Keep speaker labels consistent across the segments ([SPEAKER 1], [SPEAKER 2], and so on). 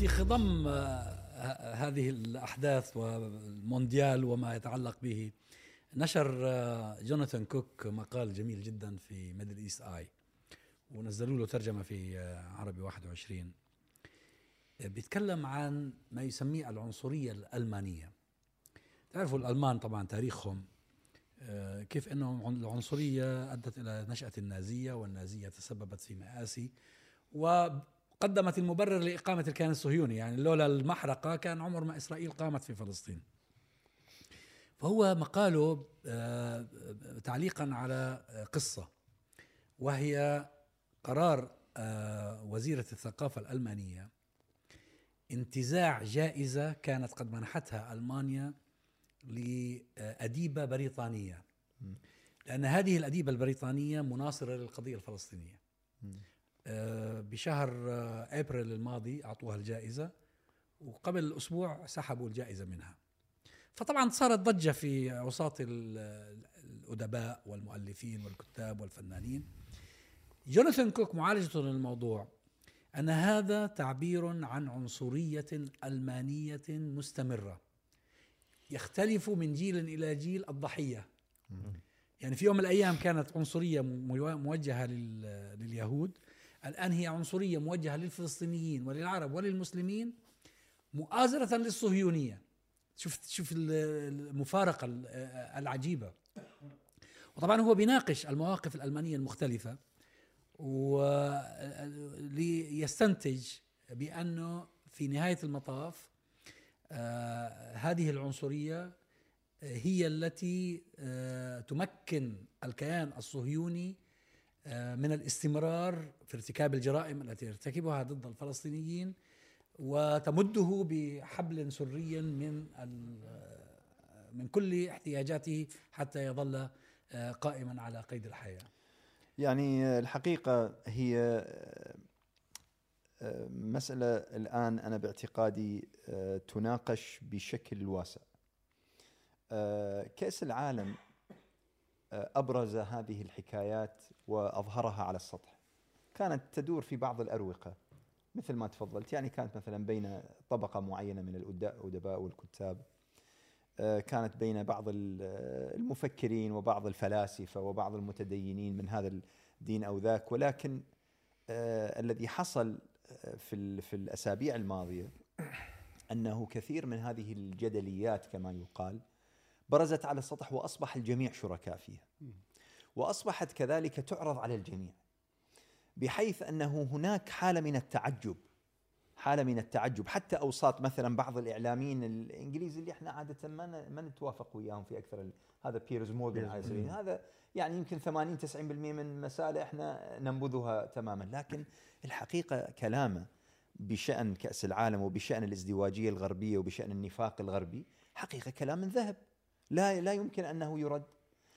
[SPEAKER 1] في خضم آه، هذه الأحداث والمونديال وما يتعلق به. نشر آه، جوناثان كوك مقال جميل جدا في Middle East Eye ونزلوا له ترجمة في آه، عربي 21 بيتكلم عن ما يسميه العنصرية الألمانية. تعرفوا الألمان طبعا تاريخهم كيف أنه العنصرية أدت إلى نشأة النازية والنازية تسببت في مآسي و قدمت المبرر لإقامة الكيان الصهيوني يعني لولا المحرقة كان عمر ما إسرائيل قامت في فلسطين. فهو مقاله آه، تعليقا على قصة وهي قرار آه، وزيرة الثقافة الألمانية انتزاع جائزة كانت قد منحتها ألمانيا لأديبة بريطانية. لأن هذه الأديبة البريطانية مناصرة للقضية الفلسطينية. بشهر آه، آبريل الماضي أعطوها الجائزة وقبل أسبوع سحبوا الجائزة منها. فطبعا صارت ضجة في اوساط الأدباء والمؤلفين والكتاب والفنانين. جوناثان كوك معالجته للموضوع. أن هذا تعبير عن عنصرية ألمانية مستمرة. يختلف من جيل إلى جيل الضحية. يعني في يوم من الأيام كانت عنصرية موجهة لليهود. الآن هي عنصرية موجهة للفلسطينيين وللعرب وللمسلمين مؤازرة للصهيونية. شوف شوف المفارقة العجيبة. وطبعا هو بيناقش المواقف الألمانية المختلفة وليستنتج بأنه في نهاية المطاف آه هذه العنصرية هي التي آه تمكن الكيان الصهيوني من الاستمرار في ارتكاب الجرائم التي يرتكبها ضد الفلسطينيين وتمده بحبل سري من آه، من كل احتياجاته حتى يظل آه، قائما على قيد الحياة.
[SPEAKER 2] يعني الحقيقة هي مسألة الآن أنا باعتقادي تناقش بشكل واسع. كأس العالم أبرز هذه الحكايات وأظهرها على السطح. كانت تدور في بعض الأروقة مثل ما تفضلت يعني كانت مثلا بين طبقة معينة من الأدباء والكتاب آه، كانت بين بعض المفكرين وبعض الفلاسفة وبعض المتدينين من هذا الدين أو ذاك ولكن آه، الذي حصل آه، في في الأسابيع الماضية أنه كثير من هذه الجدليات كما يقال برزت على السطح وأصبح الجميع شركاء فيها. وأصبحت كذلك تعرض على الجميع. بحيث أنه هناك حالة من التعجب حالة من التعجب. حتى أوساط مثلا بعض الإعلاميين الإنجليز اللي إحنا عادة ما ما نتوافق وياهم في أكثر هذا بيرز مورغان على سبيل هذا يعني يمكن 80 90% من مسائل إحنا ننبذها تماما. لكن الحقيقة كلامه بشأن كأس العالم وبشأن الازدواجية الغربية وبشأن النفاق الغربي حقيقة كلام من ذهب. لا لا يمكن أنه يرد.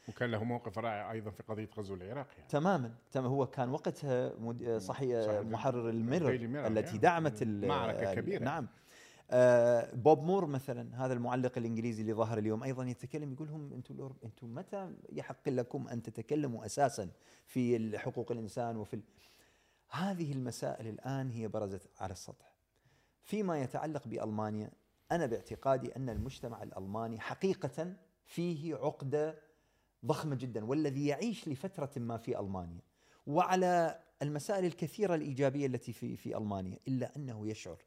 [SPEAKER 3] وكان له موقف رائع أيضا في قضية غزو العراق
[SPEAKER 2] يعني. تماما تمام. هو كان وقتها مد... صحيح محرر الميرور التي يعني. دعمت
[SPEAKER 3] معركة كبيرة.
[SPEAKER 2] نعم. آه بوب مور مثلا هذا المعلق الإنجليزي اللي ظهر اليوم أيضا يتكلم يقول لهم أنتم أنتم متى يحق لكم أن تتكلموا أساسا في حقوق الإنسان وفي ال... هذه المسائل الآن هي برزت على السطح. فيما يتعلق بألمانيا أنا باعتقادي أن المجتمع الألماني حقيقة فيه عقدة ضخمة جدا والذي يعيش لفترة ما في ألمانيا. وعلى المسائل الكثيرة الإيجابية التي في في ألمانيا إلا أنه يشعر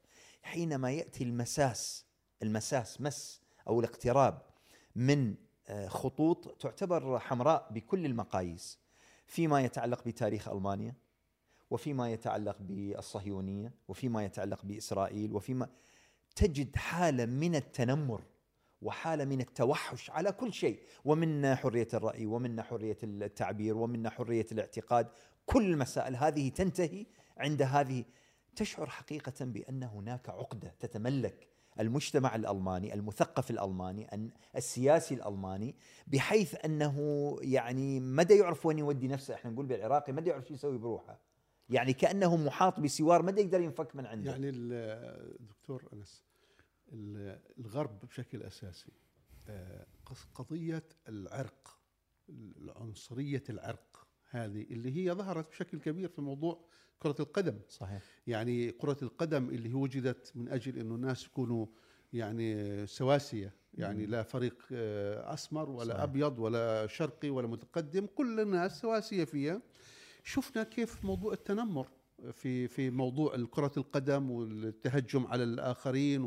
[SPEAKER 2] حينما يأتي المساس المساس مس أو الاقتراب من آه، خطوط تعتبر حمراء بكل المقاييس فيما يتعلق بتاريخ ألمانيا وفيما يتعلق بالصهيونية وفيما يتعلق بإسرائيل وفيما تجد حالة من التنمر وحالة من التوحش على كل شيء. ومنا حرية الرأي ومنا حرية التعبير ومنا حرية الاعتقاد. كل المسائل هذه تنتهي عند هذه. تشعر حقيقة بأن هناك عقدة تتملك المجتمع الألماني المثقف الألماني السياسي الألماني بحيث أنه يعني مدى يعرف وين يودي نفسه. إحنا نقول بالعراقي مدى يعرف شو يسوي بروحه. يعني كأنه محاط بسوار ما يقدر ينفك من عنده.
[SPEAKER 4] يعني الدكتور أنس الغرب بشكل أساسي. آه، قضية العرق عنصريه العرق هذه اللي هي ظهرت بشكل كبير في موضوع كرة القدم.
[SPEAKER 2] صحيح.
[SPEAKER 4] يعني كرة القدم اللي وجدت من أجل أنه الناس يكونوا يعني سواسية. يعني. لا فريق آه، أسمر ولا
[SPEAKER 2] صحيح.
[SPEAKER 4] أبيض ولا شرقي ولا متقدم كل الناس سواسية فيها. شفنا كيف موضوع التنمر. في في موضوع كرة القدم والتهجم على الآخرين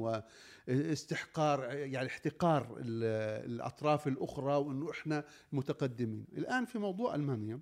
[SPEAKER 4] واستحقار يعني احتقار ال- الأطراف الأخرى وأنه إحنا متقدمين. الآن في موضوع ألمانيا.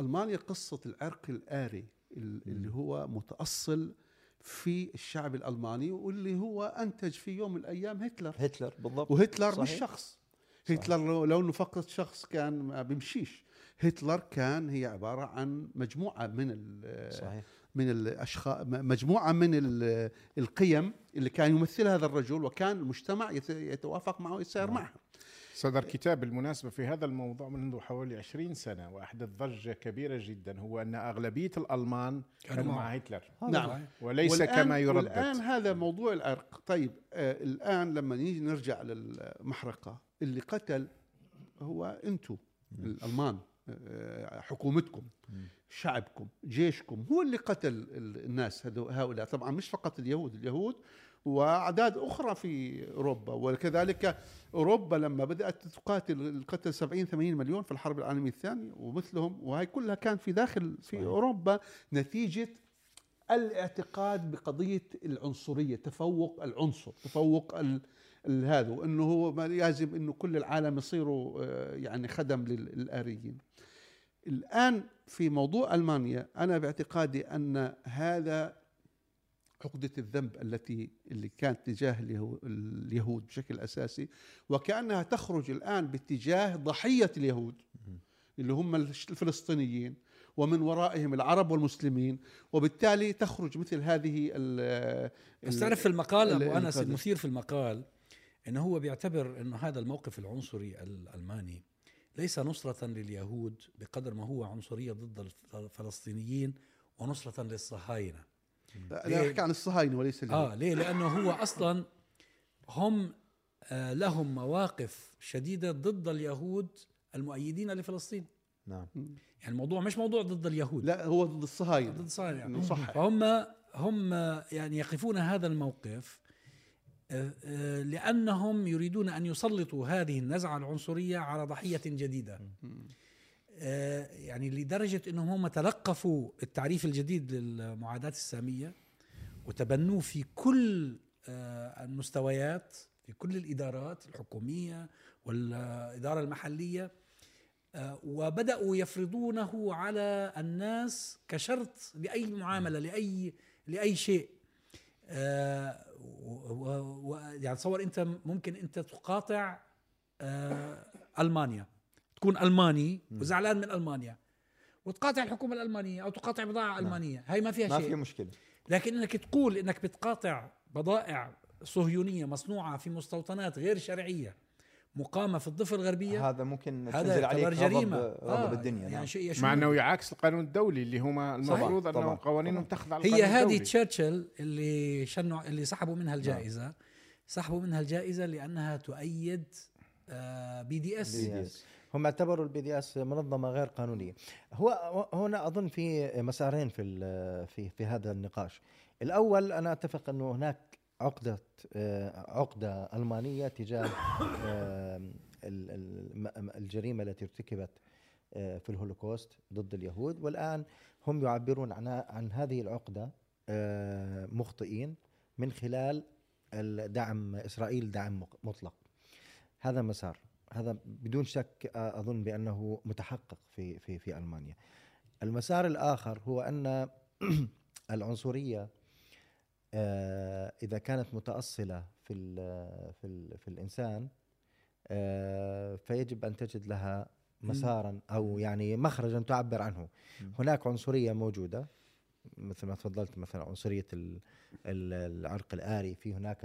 [SPEAKER 4] ألمانيا قصة العرق الآري ال- اللي هو متأصل في الشعب الألماني واللي هو أنتج في يوم من الأيام هتلر.
[SPEAKER 2] هتلر بالضبط.
[SPEAKER 4] وهتلر
[SPEAKER 2] صحيح.
[SPEAKER 4] مش شخص. هتلر لو, لو انه فقط شخص كان ما بيمشيش. هتلر كان هي عبارة عن مجموعة من ال-
[SPEAKER 2] صحيح.
[SPEAKER 4] من الاشخاص مجموعة من ال- القيم اللي كان يمثلها هذا الرجل وكان المجتمع يت- يتوافق معه ويسير
[SPEAKER 2] نعم.
[SPEAKER 4] معه
[SPEAKER 3] صدر كتاب بالمناسبة في هذا الموضوع منذ حوالي 20 سنة وأحدث ضجة كبيرة جدا هو أن أغلبية الألمان
[SPEAKER 1] كانوا.
[SPEAKER 3] مع هتلر.
[SPEAKER 4] نعم.
[SPEAKER 3] وليس
[SPEAKER 4] والآن-
[SPEAKER 3] كما
[SPEAKER 4] والآن
[SPEAKER 3] يردد
[SPEAKER 4] هذا موضوع العرق. طيب آه الآن لما نيجي نرجع للمحرقة اللي قتل هو أنتم الألمان. آه حكومتكم. شعبكم جيشكم هو اللي قتل ال- الناس هؤلاء طبعا مش فقط اليهود اليهود وأعداد أخرى في أوروبا وكذلك أوروبا لما بدأت تقاتل القتل 70 80 مليون في الحرب العالمية الثانية ومثلهم وهي كلها كان في داخل في
[SPEAKER 2] صحيح.
[SPEAKER 4] أوروبا نتيجة الاعتقاد بقضية العنصرية تفوق العنصر تفوق هذا وإنه هو ما لازم إنه كل العالم يصيروا آه، يعني خدم لل- للآريين. الآن في موضوع ألمانيا أنا باعتقادي أن هذا عقدة الذنب التي اللي كانت تجاه اليهو- اليهود بشكل أساسي وكأنها تخرج الآن باتجاه ضحية اليهود اللي هم الفلسطينيين. ومن ورائهم العرب والمسلمين وبالتالي تخرج مثل هذه ال
[SPEAKER 1] بس تعرف في المقال
[SPEAKER 4] ال-
[SPEAKER 1] ابو
[SPEAKER 4] أنس.
[SPEAKER 1] المثير في المقال إنه هو بيعتبر إنه هذا الموقف العنصري الالماني ليس نصرة لليهود بقدر ما هو عنصرية ضد الفلسطينيين ونصرة للصهاينة
[SPEAKER 4] لا أحكي عن الصهاينة وليس اليهود
[SPEAKER 1] آه ليه؟ لأنه هو أصلا هم آه لهم مواقف شديدة ضد اليهود المؤيدين لفلسطين
[SPEAKER 2] نعم.
[SPEAKER 1] يعني الموضوع مش موضوع ضد اليهود.
[SPEAKER 4] لا هو ضد الصهاينة.
[SPEAKER 1] ضد الصهاينة. يعني.
[SPEAKER 4] صح
[SPEAKER 1] فهم هم يعني يقفون هذا الموقف آه، آه، لأنهم يريدون أن يسلطوا هذه النزعة العنصرية على ضحية جديدة. آه، يعني لدرجة إنهم هم تلقفوا التعريف الجديد للمعاداة السامية وتبنوه في كل المستويات في كل الإدارات الحكومية والإدارة المحلية. وبدأوا يفرضونه على الناس كشرط لأي معاملة لأي لأي شيء. آه، يعني تصور أنت ممكن أنت تقاطع آه، ألمانيا. تكون ألماني وزعلان من ألمانيا. وتقاطع الحكومة الألمانية أو تقاطع بضاعة ألمانية. هاي ما فيها
[SPEAKER 2] ما
[SPEAKER 1] شيء.
[SPEAKER 2] في مشكلة.
[SPEAKER 1] لكن إنك تقول إنك بتقاطع بضائع صهيونية مصنوعة في مستوطنات غير شرعية مقامه في الضفة الغربية
[SPEAKER 2] هذا ممكن
[SPEAKER 1] هذا
[SPEAKER 2] تنزل عليك
[SPEAKER 1] يعتبر جريمة
[SPEAKER 2] غضب, غضب الدنيا
[SPEAKER 1] يعني
[SPEAKER 2] نعم.
[SPEAKER 1] شيء يشوب.
[SPEAKER 3] مع أنه يعاكس القانون الدولي اللي هما المفروض أنه قوانينهم. تخضع
[SPEAKER 1] هي هذه. تشرشل اللي شنوا اللي سحبوا منها الجائزة سحبوا منها الجائزة لأنها تؤيد آه، BDS
[SPEAKER 2] BDS.
[SPEAKER 5] هم اعتبروا ال BDS منظمة غير قانونية هو هنا أظن في مسارين في في في هذا النقاش الأول أنا أتفق أنه هناك عقدة آه، عقدة ألمانية تجاه آه، ال- ال- الجريمة التي ارتكبت آه، في الهولوكوست ضد اليهود. والآن هم يعبرون عن عن هذه العقدة آه، مخطئين من خلال دعم إسرائيل دعم مطلق. هذا مسار. هذا بدون شك أظن بأنه متحقق في في في ألمانيا. المسار الآخر هو أن العنصرية آه، إذا كانت متأصلة في ال في ال في الإنسان آه، فيجب أن تجد لها مسارا أو يعني مخرجا تعبر عنه. هناك عنصرية موجودة مثل ما تفضلت مثلا عنصرية ال- ال- العرق الآري في هناك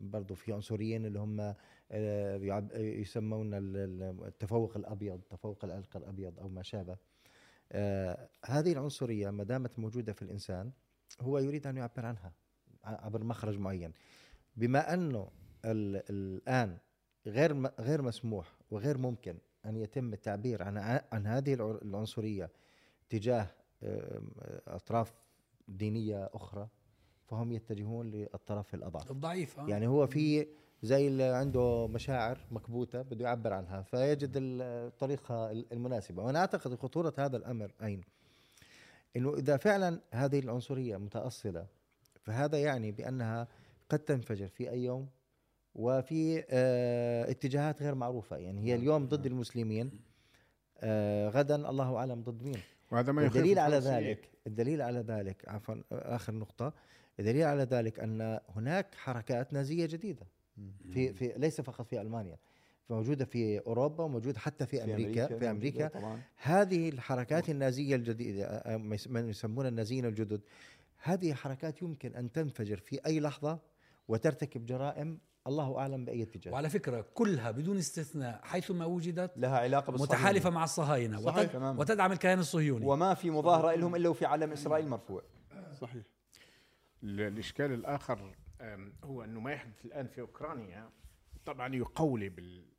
[SPEAKER 5] برضو في عنصريين اللي هم آه، يسمون ال- ال- التفوق الأبيض تفوق العرق الأبيض أو ما شابه. آه، هذه العنصرية ما دامت موجودة في الإنسان هو يريد أن يعبر عنها. عبر مخرج معين. بما أنه ال- الآن غير غير مسموح وغير ممكن أن يتم التعبير عن عن هذه الع- العنصرية تجاه أطراف دينية أخرى فهم يتجهون للطرف الاضعف
[SPEAKER 1] الضعيف آه.
[SPEAKER 5] يعني هو في زي اللي عنده مشاعر مكبوتة بده يعبر عنها فيجد الطريقة المناسبة. وأنا أعتقد خطورة هذا الأمر أين؟ إنه إذا فعلا هذه العنصرية متأصلة فهذا يعني بأنها قد تنفجر في أي يوم وفي آه اتجاهات غير معروفة. يعني هي اليوم ضد المسلمين آه غدا الله أعلم ضد مين؟
[SPEAKER 3] وهذا ما
[SPEAKER 5] الدليل على. ذلك الدليل على ذلك عفوا آخر نقطة الدليل على ذلك أن هناك حركات نازية جديدة في في ليس فقط في ألمانيا موجودة في أوروبا وموجوده حتى في, أمريكا في أمريكا.
[SPEAKER 2] طبعا.
[SPEAKER 5] هذه الحركات النازية الجديدة آه، ما يسمونها النازيين الجدد هذه حركات يمكن أن تنفجر في أي لحظة وترتكب جرائم الله أعلم بأي اتجاه.
[SPEAKER 1] وعلى فكرة كلها بدون استثناء حيثما وجدت
[SPEAKER 2] لها علاقة بالصهيونية.
[SPEAKER 1] متحالفة مع الصهاينة.
[SPEAKER 4] صحيح،
[SPEAKER 1] وتد...
[SPEAKER 2] تمام.
[SPEAKER 1] وتدعم الكيان الصهيوني.
[SPEAKER 2] وما في مظاهرة لهم إلا وفي علم إسرائيل مرفوع.
[SPEAKER 4] صحيح.
[SPEAKER 3] ال- الإشكال الآخر أم، هو أنه ما يحدث الآن في أوكرانيا طبعا يقولب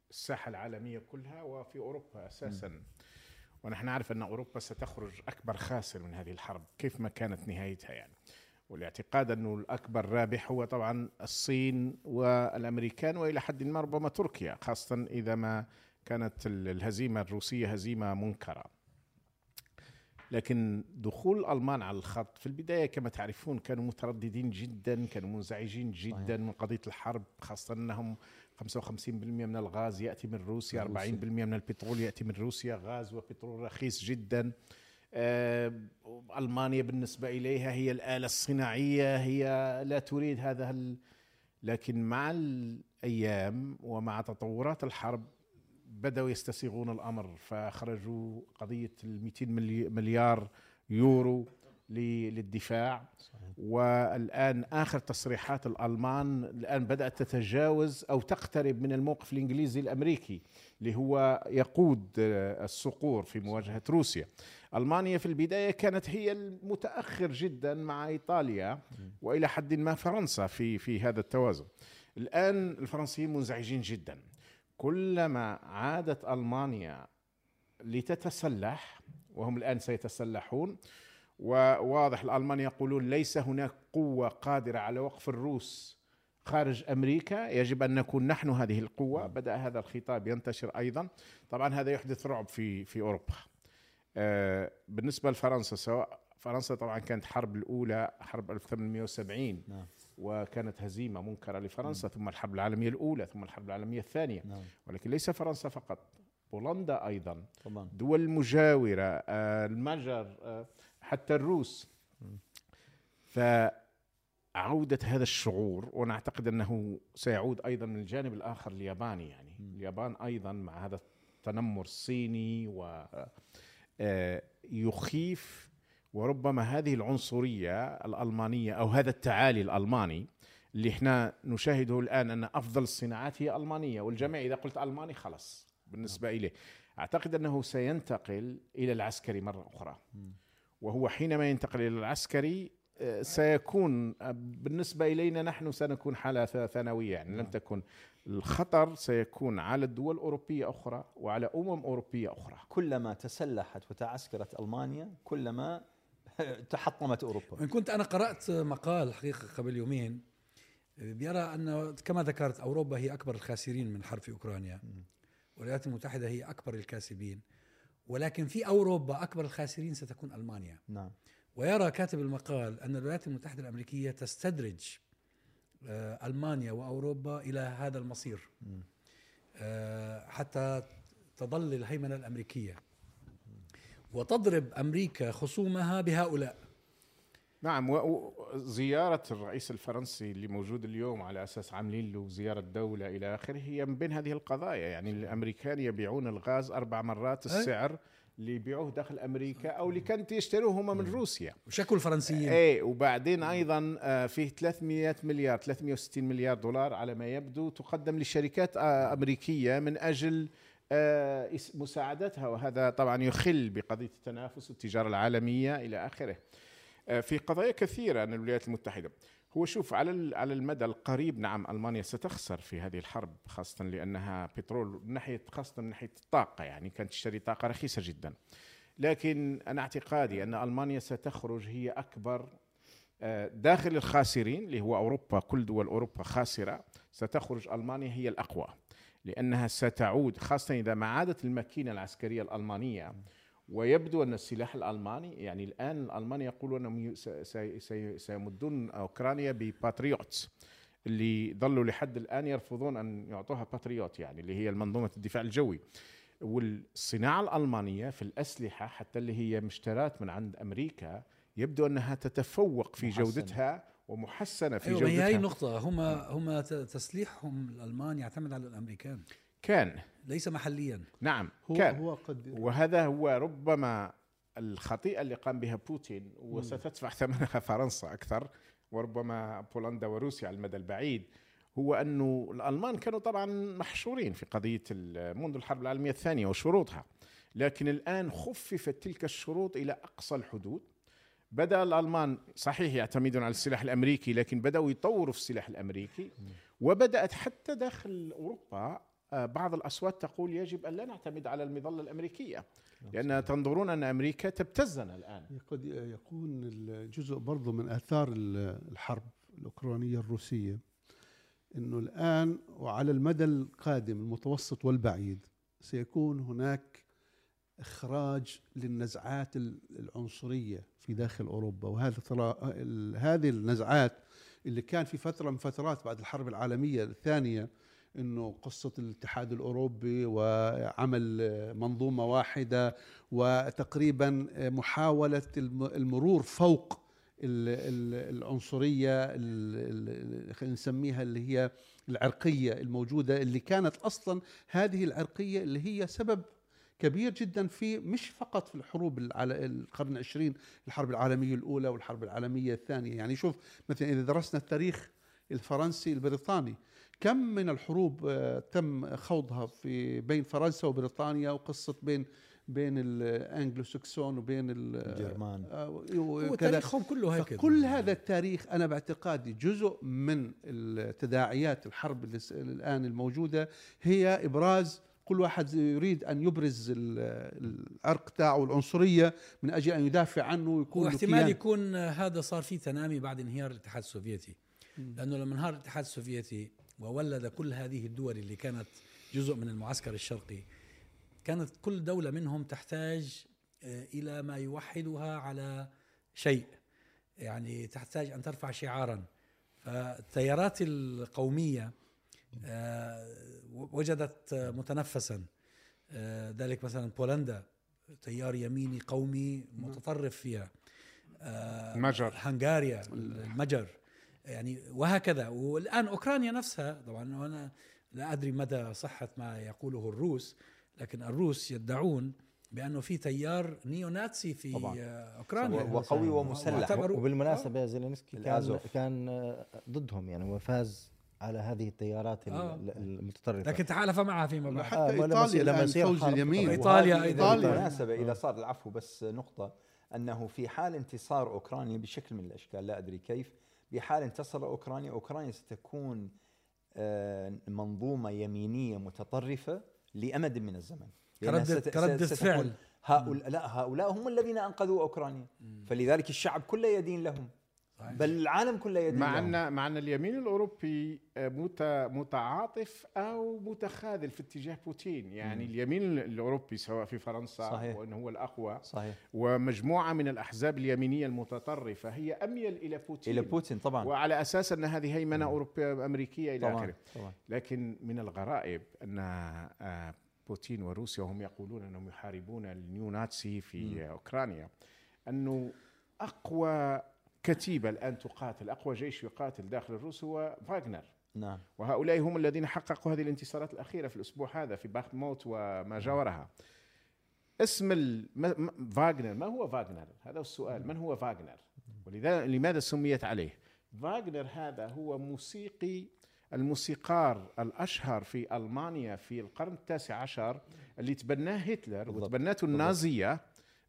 [SPEAKER 3] الساحه العالمية كلها وفي أوروبا أساسا. ونحن نعرف أن أوروبا ستخرج أكبر خاسر من هذه الحرب كيف ما كانت نهايتها يعني؟ والاعتقاد انه الأكبر رابح هو طبعا الصين والأمريكان وإلى حد ما ربما تركيا خاصة إذا ما كانت ال- الهزيمة الروسية هزيمة منكرة. لكن دخول الألمان على الخط في البداية كما تعرفون كانوا مترددين جدا كانوا منزعجين جدا
[SPEAKER 2] صحيح.
[SPEAKER 3] من قضية الحرب خاصة أنهم 55% من الغاز يأتي من روسيا 40%
[SPEAKER 2] من
[SPEAKER 3] البترول يأتي من روسيا. غاز وبترول رخيص جدا. آه، ألمانيا بالنسبة إليها هي الآلة الصناعية هي لا تريد هذا ال... لكن مع الأيام ومع تطورات الحرب بدأوا يستسيغون الأمر فأخرجوا قضية ال 200 ملي- مليار يورو للدفاع. والآن آخر تصريحات الألمان الآن بدأت تتجاوز أو تقترب من الموقف الإنجليزي الأمريكي اللي هو يقود الصقور في مواجهة روسيا. ألمانيا في البداية كانت هي المتأخر جدا مع إيطاليا وإلى حد ما فرنسا في في هذا التوازن. الآن الفرنسيين منزعجين جدا. كلما عادت ألمانيا لتتسلح وهم الآن سيتسلحون وواضح الألمان يقولون ليس هناك قوة قادرة على وقف الروس خارج أمريكا. يجب أن نكون نحن هذه القوة. بدأ هذا الخطاب ينتشر أيضا. طبعا هذا يحدث رعب في في أوروبا. آه، بالنسبة لفرنسا سواء فرنسا طبعا كانت حرب الأولى حرب 1870
[SPEAKER 2] نعم.
[SPEAKER 3] وكانت هزيمة منكرة لفرنسا ثم الحرب العالمية الأولى ثم الحرب العالمية الثانية.
[SPEAKER 2] نعم.
[SPEAKER 3] ولكن ليس فرنسا فقط بولندا أيضا.
[SPEAKER 2] طبعا.
[SPEAKER 3] دول المجاوره آه، المجر آه، حتى الروس. فعودة هذا الشعور وأنا أعتقد أنه سيعود أيضا من الجانب الآخر الياباني يعني. اليابان أيضا مع هذا التنمر الصيني و آه، يخيف وربما هذه العنصرية الألمانية أو هذا التعالي الألماني اللي إحنا نشاهده الآن أن أفضل الصناعات هي ألمانية والجميع إذا قلت ألماني خلص بالنسبة إليه. أعتقد أنه سينتقل إلى العسكري مرة أخرى. وهو حينما ينتقل إلى العسكري آه، سيكون آه، بالنسبة إلينا نحن سنكون حالة ث- ثانوية. يعني لم تكن الخطر سيكون على الدول الأوروبية أخرى وعلى أمم أوروبية أخرى.
[SPEAKER 2] كلما تسلحت وتعسكرت ألمانيا كلما تحطمت أوروبا.
[SPEAKER 1] وإن كنت أنا قرأت مقال حقيقة قبل يومين بيرى أن كما ذكرت أوروبا هي أكبر الخاسرين من حرب في أوكرانيا والولايات المتحدة هي أكبر الكاسبين. ولكن في أوروبا أكبر الخاسرين ستكون ألمانيا.
[SPEAKER 2] نعم.
[SPEAKER 1] ويرى كاتب المقال أن الولايات المتحدة الأمريكية تستدرج آه، ألمانيا وأوروبا إلى هذا المصير. آه، حتى تظل الهيمنة الأمريكية. وتضرب أمريكا خصومها بهؤلاء.
[SPEAKER 3] نعم وزيارة الرئيس الفرنسي اللي موجود اليوم على أساس عاملين له زيارة دولة إلى آخره هي من بين هذه القضايا. يعني الأمريكان يبيعون الغاز أربع مرات
[SPEAKER 1] أي.
[SPEAKER 3] السعر اللي يبيعوه داخل أمريكا أو اللي كانت يشتروه هم من روسيا.
[SPEAKER 1] وشكوا الفرنسيين.
[SPEAKER 3] إيه وبعدين أيضا آه، فيه 300 مليار 360 مليار دولار على ما يبدو تقدم لشركات آه، أمريكية من أجل مساعدتها وهذا طبعا يخل بقضية التنافس والتجارة العالمية إلى آخره. آه، في قضايا كثيرة عن الولايات المتحدة. هو شوف على على المدى القريب نعم ألمانيا ستخسر في هذه الحرب خاصة لأنها بترول من ناحية خاصة من ناحية الطاقة يعني كانت تشتري طاقة رخيصة جدا لكن أنا اعتقادي أن ألمانيا ستخرج هي أكبر آه، داخل الخاسرين اللي هو أوروبا كل دول أوروبا خاسرة ستخرج ألمانيا هي الأقوى لأنها ستعود خاصة إذا ما عادت الماكينة العسكرية الألمانية ويبدو أن السلاح الألماني يعني الآن الالمان يقولون سي- سيمدون أوكرانيا ب Patriots اللي ظلوا لحد الآن يرفضون أن يعطوها باتريوت يعني اللي هي منظومة الدفاع الجوي والصناعة الألمانية في الأسلحة حتى اللي هي مشترات من عند أمريكا يبدو أنها تتفوق في
[SPEAKER 2] محسنة.
[SPEAKER 3] جودتها ومحسنة في
[SPEAKER 1] هي هي
[SPEAKER 3] جودتها.
[SPEAKER 1] النقطة. هم هم ت- تسليحهم الالمان يعتمد على الأمريكان.
[SPEAKER 3] كان.
[SPEAKER 1] ليس محليا.
[SPEAKER 3] نعم
[SPEAKER 4] هو
[SPEAKER 3] كان.
[SPEAKER 4] هو قد
[SPEAKER 3] وهذا هو ربما الخطيئة اللي قام بها بوتين وستدفع ثمنها فرنسا أكثر وربما بولندا وروسيا على المدى البعيد. هو أنه الألمان كانوا طبعا محشورين في قضية ال- منذ الحرب العالمية الثانية وشروطها. لكن الآن خففت تلك الشروط إلى أقصى الحدود. بدأ الألمان صحيح يعتمدون على السلاح الأمريكي لكن بدأوا يطوروا في السلاح الأمريكي وبدأت حتى داخل أوروبا آه، بعض الأصوات تقول يجب أن لا نعتمد على المظلة الأمريكية لأن تنظرون أن أمريكا تبتزنا الآن.
[SPEAKER 4] قد يكون الجزء برضه من آثار ال- الحرب الأوكرانية الروسية إنه الآن وعلى المدى القادم المتوسط والبعيد سيكون هناك إخراج للنزعات ال- العنصرية في داخل أوروبا. وهذا ترى هذه النزعات اللي كان في فترة من فترات بعد الحرب العالمية الثانية إنه قصة الاتحاد الأوروبي وعمل منظومة واحدة وتقريبا محاولة الم- المرور فوق ال- ال- العنصرية ال- ال- خلينا نسميها اللي هي العرقية الموجودة اللي كانت أصلا هذه العرقية اللي هي سبب كبير جدا في مش فقط في الحروب على القرن العشرين الحرب العالمية الأولى والحرب العالمية الثانية. يعني شوف مثلا إذا درسنا التاريخ الفرنسي البريطاني كم من الحروب آه، تم خوضها في بين فرنسا وبريطانيا وقصة بين بين ال Anglo-Saxon وبين ال-
[SPEAKER 2] الجرمان.
[SPEAKER 4] آه،
[SPEAKER 1] هو
[SPEAKER 4] وكذا.
[SPEAKER 1] تاريخهم كله هيك.
[SPEAKER 4] كل هذا التاريخ أنا باعتقادي جزء من التداعيات الحرب الآن الموجودة هي إبراز كل واحد يريد أن يبرز ال- العرق تاعه العنصريه من أجل أن يدافع عنه ويكون
[SPEAKER 1] واحتمال. يكون هذا صار في تنامي بعد انهيار الاتحاد السوفيتي. لأنه لما انهار الاتحاد السوفيتي وولد كل هذه الدول اللي كانت جزء من المعسكر الشرقي كانت كل دولة منهم تحتاج آه، إلى ما يوحدها على شيء. يعني تحتاج أن ترفع شعارا. فالتيارات القومية وجدت آه، متنفسا. آه، ذلك مثلا بولندا تيار يميني قومي متطرف فيها. آه،
[SPEAKER 3] المجر.
[SPEAKER 1] هنغاريا المجر. يعني وهكذا. والآن أوكرانيا نفسها طبعا وأنا لا أدري مدى صحة ما يقوله الروس لكن الروس يدعون بانه في تيار نيوناتسي في
[SPEAKER 2] طبعاً.
[SPEAKER 1] آه، أوكرانيا.
[SPEAKER 2] وقوي ومسلح.
[SPEAKER 5] وبالمناسبة زيلينسكي كان. كان آه، ضدهم يعني هو فاز على هذه التيارات ال-
[SPEAKER 1] آه.
[SPEAKER 5] ال- المتطرفة.
[SPEAKER 1] لكن تعالف معها فيما بعد
[SPEAKER 4] حتى
[SPEAKER 5] آه،
[SPEAKER 4] إيطاليا
[SPEAKER 5] يصير- لما
[SPEAKER 4] الان
[SPEAKER 5] يصير
[SPEAKER 4] فوز
[SPEAKER 5] حرب
[SPEAKER 4] اليمين.
[SPEAKER 5] طبعاً.
[SPEAKER 1] إيطاليا
[SPEAKER 2] وهذه
[SPEAKER 1] أيضاً.
[SPEAKER 2] بالمناسبة إذا صار العفو بس نقطة. أنه في حال انتصار أوكرانيا بشكل من الأشكال لا أدري كيف بحال انتصر أوكرانيا أوكرانيا ستكون آه، منظومة يمينية متطرفة لأمد من الزمن.
[SPEAKER 1] كردة- كردة فعل.
[SPEAKER 2] هؤلاء لا هؤلاء هم الذين أنقذوا أوكرانيا. فلذلك الشعب كله يدين لهم. بل العالم كله يدين
[SPEAKER 3] مع ان مع أن اليمين الأوروبي آه، مت- متعاطف أو متخاذل في اتجاه بوتين. يعني اليمين الأوروبي سواء في فرنسا
[SPEAKER 2] صحيح.
[SPEAKER 3] وانه هو الأقوى
[SPEAKER 2] صحيح.
[SPEAKER 3] ومجموعة من الأحزاب اليمينية المتطرفة هي أميل إلى بوتين.
[SPEAKER 2] إلى بوتين طبعا.
[SPEAKER 3] وعلى أساس أن هذه هيمنة أوروبية
[SPEAKER 2] أمريكية
[SPEAKER 3] إلى
[SPEAKER 2] آخره.
[SPEAKER 3] لكن من الغرائب أن آه، بوتين وروسيا هم يقولون أنهم يحاربون النيو ناتسي في أوكرانيا أنه أقوى كتيبة الآن تقاتل أقوى جيش يقاتل داخل الروس هو فاغنر.
[SPEAKER 2] نعم.
[SPEAKER 3] وهؤلاء هم الذين حققوا هذه الانتصارات الأخيرة في الأسبوع هذا في باخموت وما جاورها. اسم فاغنر ما هو فاغنر؟ هذا السؤال من هو فاغنر؟ ولذا لماذا سميت عليه؟ فاغنر هذا هو موسيقي الموسيقار الأشهر في ألمانيا في القرن التاسع عشر اللي تبناه هتلر
[SPEAKER 2] بالضبط.
[SPEAKER 3] وتبنته النازية.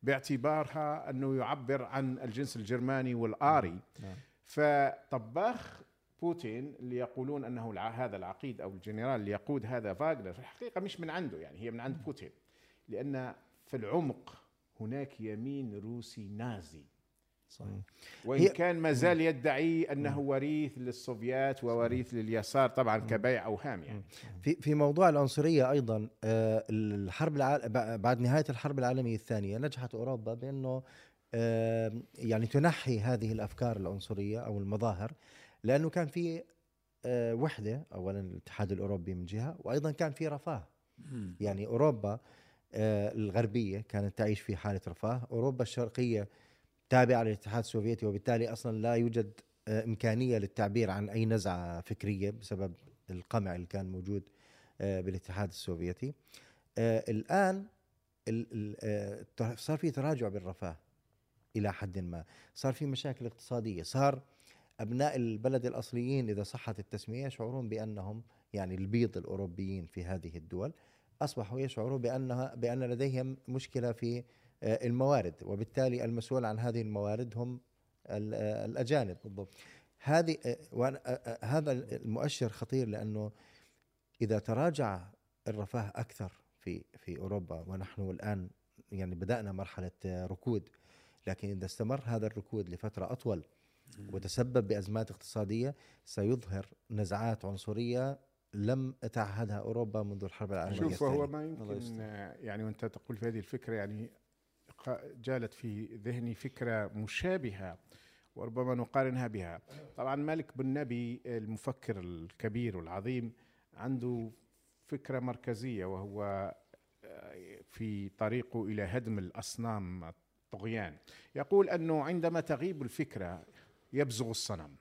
[SPEAKER 3] باعتبارها أنه يعبر عن الجنس الجرماني والآري.
[SPEAKER 2] نعم.
[SPEAKER 3] فطباخ بوتين اللي يقولون أنه الع- هذا العقيد أو الجنرال اللي يقود هذا فاغنر في الحقيقة مش من عنده يعني هي من عند بوتين. لأن في العمق هناك يمين روسي نازي.
[SPEAKER 5] صحيح.
[SPEAKER 3] وإن
[SPEAKER 5] هي-
[SPEAKER 3] كان ما زال يدعي أنه وريث للسوفيات ووريث لليسار طبعا كبيع اوهام يعني.
[SPEAKER 5] في في موضوع العنصرية أيضا آه، الحرب الع... بعد نهاية الحرب العالمية الثانية نجحت أوروبا بأنه آه، يعني تنحي هذه الأفكار العنصرية أو المظاهر لأنه كان في آه، وحدة اولا الاتحاد الأوروبي من جهة وأيضا كان في رفاه. يعني أوروبا الغربية كانت تعيش في حالة رفاه، أوروبا الشرقية تابعه للاتحاد السوفيتي وبالتالي أصلا لا يوجد آه، إمكانية للتعبير عن أي نزعة فكرية بسبب القمع اللي كان موجود آه، بالاتحاد السوفيتي. آه، الآن صار في تراجع بالرفاه إلى حد ما، صار في مشاكل اقتصادية، صار أبناء البلد الأصليين إذا صحت التسمية يشعرون بأنهم يعني البيض الأوروبيين في هذه الدول أصبحوا يشعروا بأنها بأن لديهم مشكلة في الموارد وبالتالي المسؤول عن هذه الموارد هم ال- آه، الأجانب. بالضبط. هذه آه، وأنا- آه، آه، هذا المؤشر خطير لأنه إذا تراجع الرفاه أكثر في في أوروبا ونحن الآن يعني بدأنا مرحلة آه، ركود لكن إذا استمر هذا الركود لفترة أطول وتسبب بأزمات اقتصادية سيظهر نزعات عنصرية لم تعهدها أوروبا منذ الحرب العالمية
[SPEAKER 3] شوف هو
[SPEAKER 5] الثانية.
[SPEAKER 3] ما يمكن. آه، يعني وأنت تقول في هذه الفكرة يعني جالت في ذهني فكرة مشابهة وربما نقارنها بها. طبعا مالك بن نبي المفكر الكبير والعظيم عنده فكرة مركزية وهو آه، في طريقه إلى هدم الأصنام الطغيان. يقول أنه عندما تغيب الفكرة يبزغ الصنم.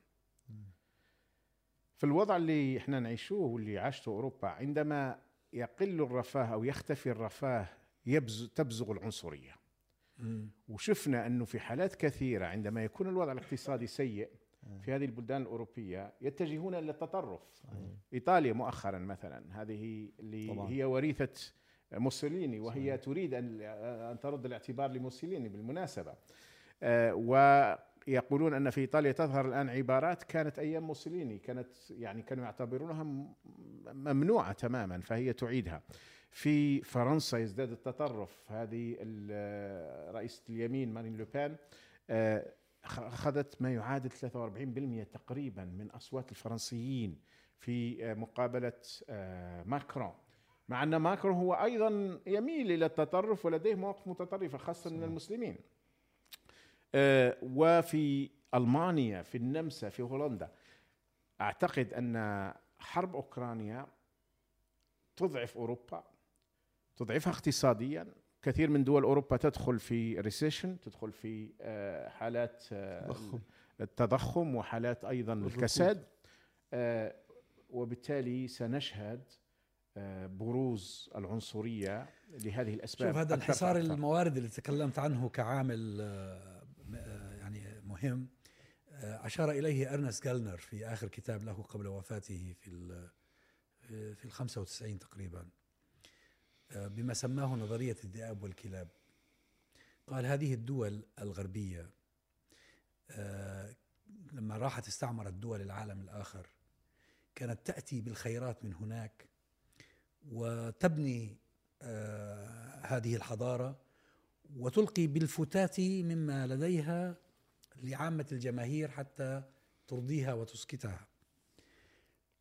[SPEAKER 3] في الوضع اللي إحنا نعيشه واللي عاشته أوروبا عندما يقل الرفاه أو يختفي الرفاه يبز تبزغ
[SPEAKER 1] العنصرية.
[SPEAKER 3] وشفنا أنه في حالات كثيرة عندما يكون الوضع الاقتصادي سيء في هذه البلدان الأوروبية يتجهون إلى التطرف. إيطاليا مؤخرا مثلا هذه اللي
[SPEAKER 2] طبعاً.
[SPEAKER 3] هي وريثة موسوليني وهي تريد أن أن ترد الاعتبار لموسوليني بالمناسبة. آه، ويقولون أن في إيطاليا تظهر الآن عبارات كانت أيام موسوليني كانت يعني كانوا يعتبرونها ممنوعة تماما فهي تعيدها. في فرنسا يزداد التطرف. هذه ال- رئيسة اليمين مارين لوبان آه، أخ- أخذت ما يعادل 43% تقريبا من أصوات الفرنسيين في آه، مقابلة آه، ماكرون. مع أن ماكرون هو أيضا يميل إلى التطرف ولديه مواقف متطرفة خاصة من المسلمين. آه، وفي ألمانيا في النمسا في هولندا أعتقد أن حرب أوكرانيا تضعف أوروبا. تضعفها اقتصاديا كثير من دول أوروبا تدخل في ريسيشن تدخل في آه، حالات آه،
[SPEAKER 4] تضخم.
[SPEAKER 3] التضخم وحالات
[SPEAKER 4] أيضا.
[SPEAKER 3] الكساد آه، وبالتالي سنشهد بروز العنصرية لهذه الأسباب
[SPEAKER 1] شوف هذا
[SPEAKER 3] فأكثر.
[SPEAKER 1] الموارد اللي تكلمت عنه كعامل يعني مهم أشار إليه أرنست جالنر في آخر كتاب له قبل وفاته في في ال 95 تقريبا بما سماه نظرية الذئاب والكلاب. قال هذه الدول الغربية آه، لما راحت استعمرت دول العالم الآخر كانت تأتي بالخيرات من هناك وتبني آه، هذه الحضارة وتلقي بالفتات مما لديها لعامة الجماهير حتى ترضيها وتسكتها.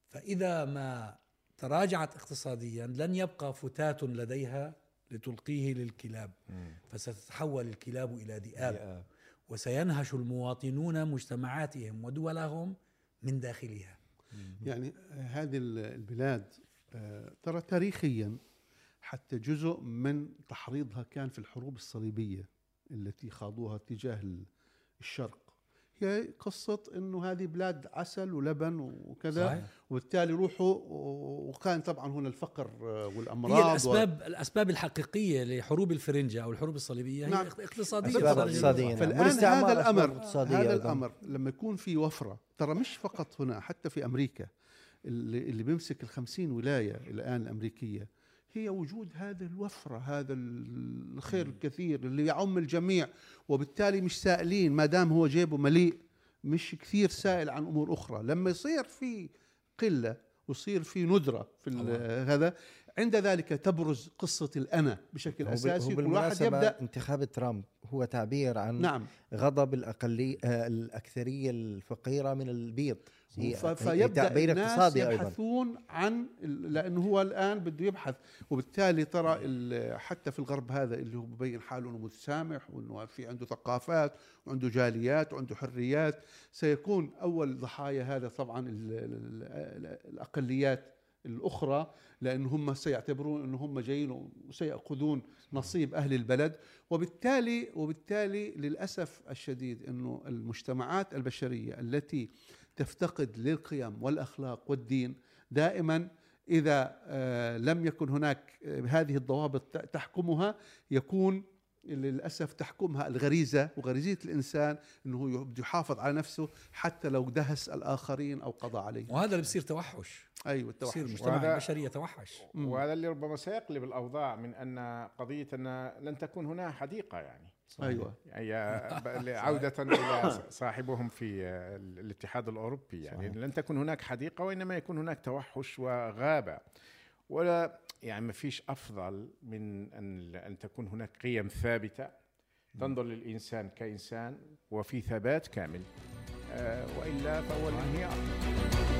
[SPEAKER 1] فإذا ما تراجعت اقتصاديا لن يبقى فتات لديها لتلقيه للكلاب. فستتحول الكلاب إلى ذئاب. وسينهش المواطنون مجتمعاتهم ودولهم من داخلها.
[SPEAKER 4] يعني هذه ال- البلاد آه، ترى تاريخيا حتى جزء من تحريضها كان في الحروب الصليبية التي خاضوها تجاه ال- الشرق. هي قصة إنه هذه بلاد عسل ولبن وكذا
[SPEAKER 1] صحيح؟
[SPEAKER 4] وبالتالي روحوا وكان طبعا هنا الفقر آه، والأمراض
[SPEAKER 1] هي
[SPEAKER 4] و-
[SPEAKER 1] الأسباب الأسباب الحقيقية لحروب الفرنجة أو الحروب الصليبية هي
[SPEAKER 4] نعم.
[SPEAKER 1] اقتصادية
[SPEAKER 5] أسباب اقتصادية. نعم.
[SPEAKER 4] فالآن
[SPEAKER 5] والإستعمار
[SPEAKER 4] هذا
[SPEAKER 5] اقتصادية
[SPEAKER 4] هذا. الأمر لما يكون في وفرة ترى مش فقط هنا حتى في أمريكا اللي, اللي بيمسك الخمسين ولاية الآن الأمريكية هي وجود هذا الوفرة هذا الخير الكثير اللي يعم الجميع وبالتالي مش سائلين ما دام هو جيبه مليء مش كثير سائل عن أمور أخرى. لما يصير في قلة ويصير في ندرة في هذا عند ذلك تبرز قصة الأنا بشكل
[SPEAKER 5] هو
[SPEAKER 4] أساسي
[SPEAKER 5] هو
[SPEAKER 4] كل واحد
[SPEAKER 5] بالمناسبة
[SPEAKER 4] يبدأ
[SPEAKER 5] انتخاب ترامب هو تعبير عن
[SPEAKER 4] نعم.
[SPEAKER 5] غضب الأقلية آه، الأكثرية الفقيرة من البيض. فيبدأ
[SPEAKER 4] الناس
[SPEAKER 5] أيضا
[SPEAKER 4] يبحثون عن لأنه هو الآن بده يبحث. وبالتالي ترى حتى في الغرب هذا اللي هو ببين حاله إنه متسامح وإنه في عنده ثقافات وعنده جاليات وعنده حريات. سيكون أول ضحايا هذا طبعا ال- ال- ال- الأقليات الأخرى لأن هم سيعتبرون إنه هم جايين وسيأخذون نصيب أهل البلد. وبالتالي وبالتالي للأسف الشديد إنه المجتمعات البشرية التي تفتقد للقيم والأخلاق والدين. دائما إذا آه، لم يكن هناك آه، هذه الضوابط تحكمها يكون للأسف تحكمها الغريزة وغريزية الإنسان إنه هو بده يحافظ على نفسه حتى لو دهس الآخرين أو قضى عليهم.
[SPEAKER 1] وهذا اللي بصير توحش.
[SPEAKER 4] أيوه
[SPEAKER 1] بصير
[SPEAKER 4] التوحش
[SPEAKER 1] المجتمع
[SPEAKER 3] وهذا-
[SPEAKER 1] البشري يتوحش
[SPEAKER 4] مم.
[SPEAKER 3] وهذا اللي ربما سيقلب الأوضاع من أن قضية أن لن تكون هنا حديقة يعني.
[SPEAKER 4] أيوه.
[SPEAKER 3] يعني عودة إلى صاحبهم في الاتحاد الأوروبي. يعني
[SPEAKER 5] صحيح.
[SPEAKER 3] لن تكون هناك حديقة وإنما يكون هناك توحش وغابة. ولا يعني ما فيش أفضل من أن أن تكون هناك قيم ثابتة تنظر للإنسان كإنسان وفي ثبات كامل. آه، وإلا فهو الانهيار.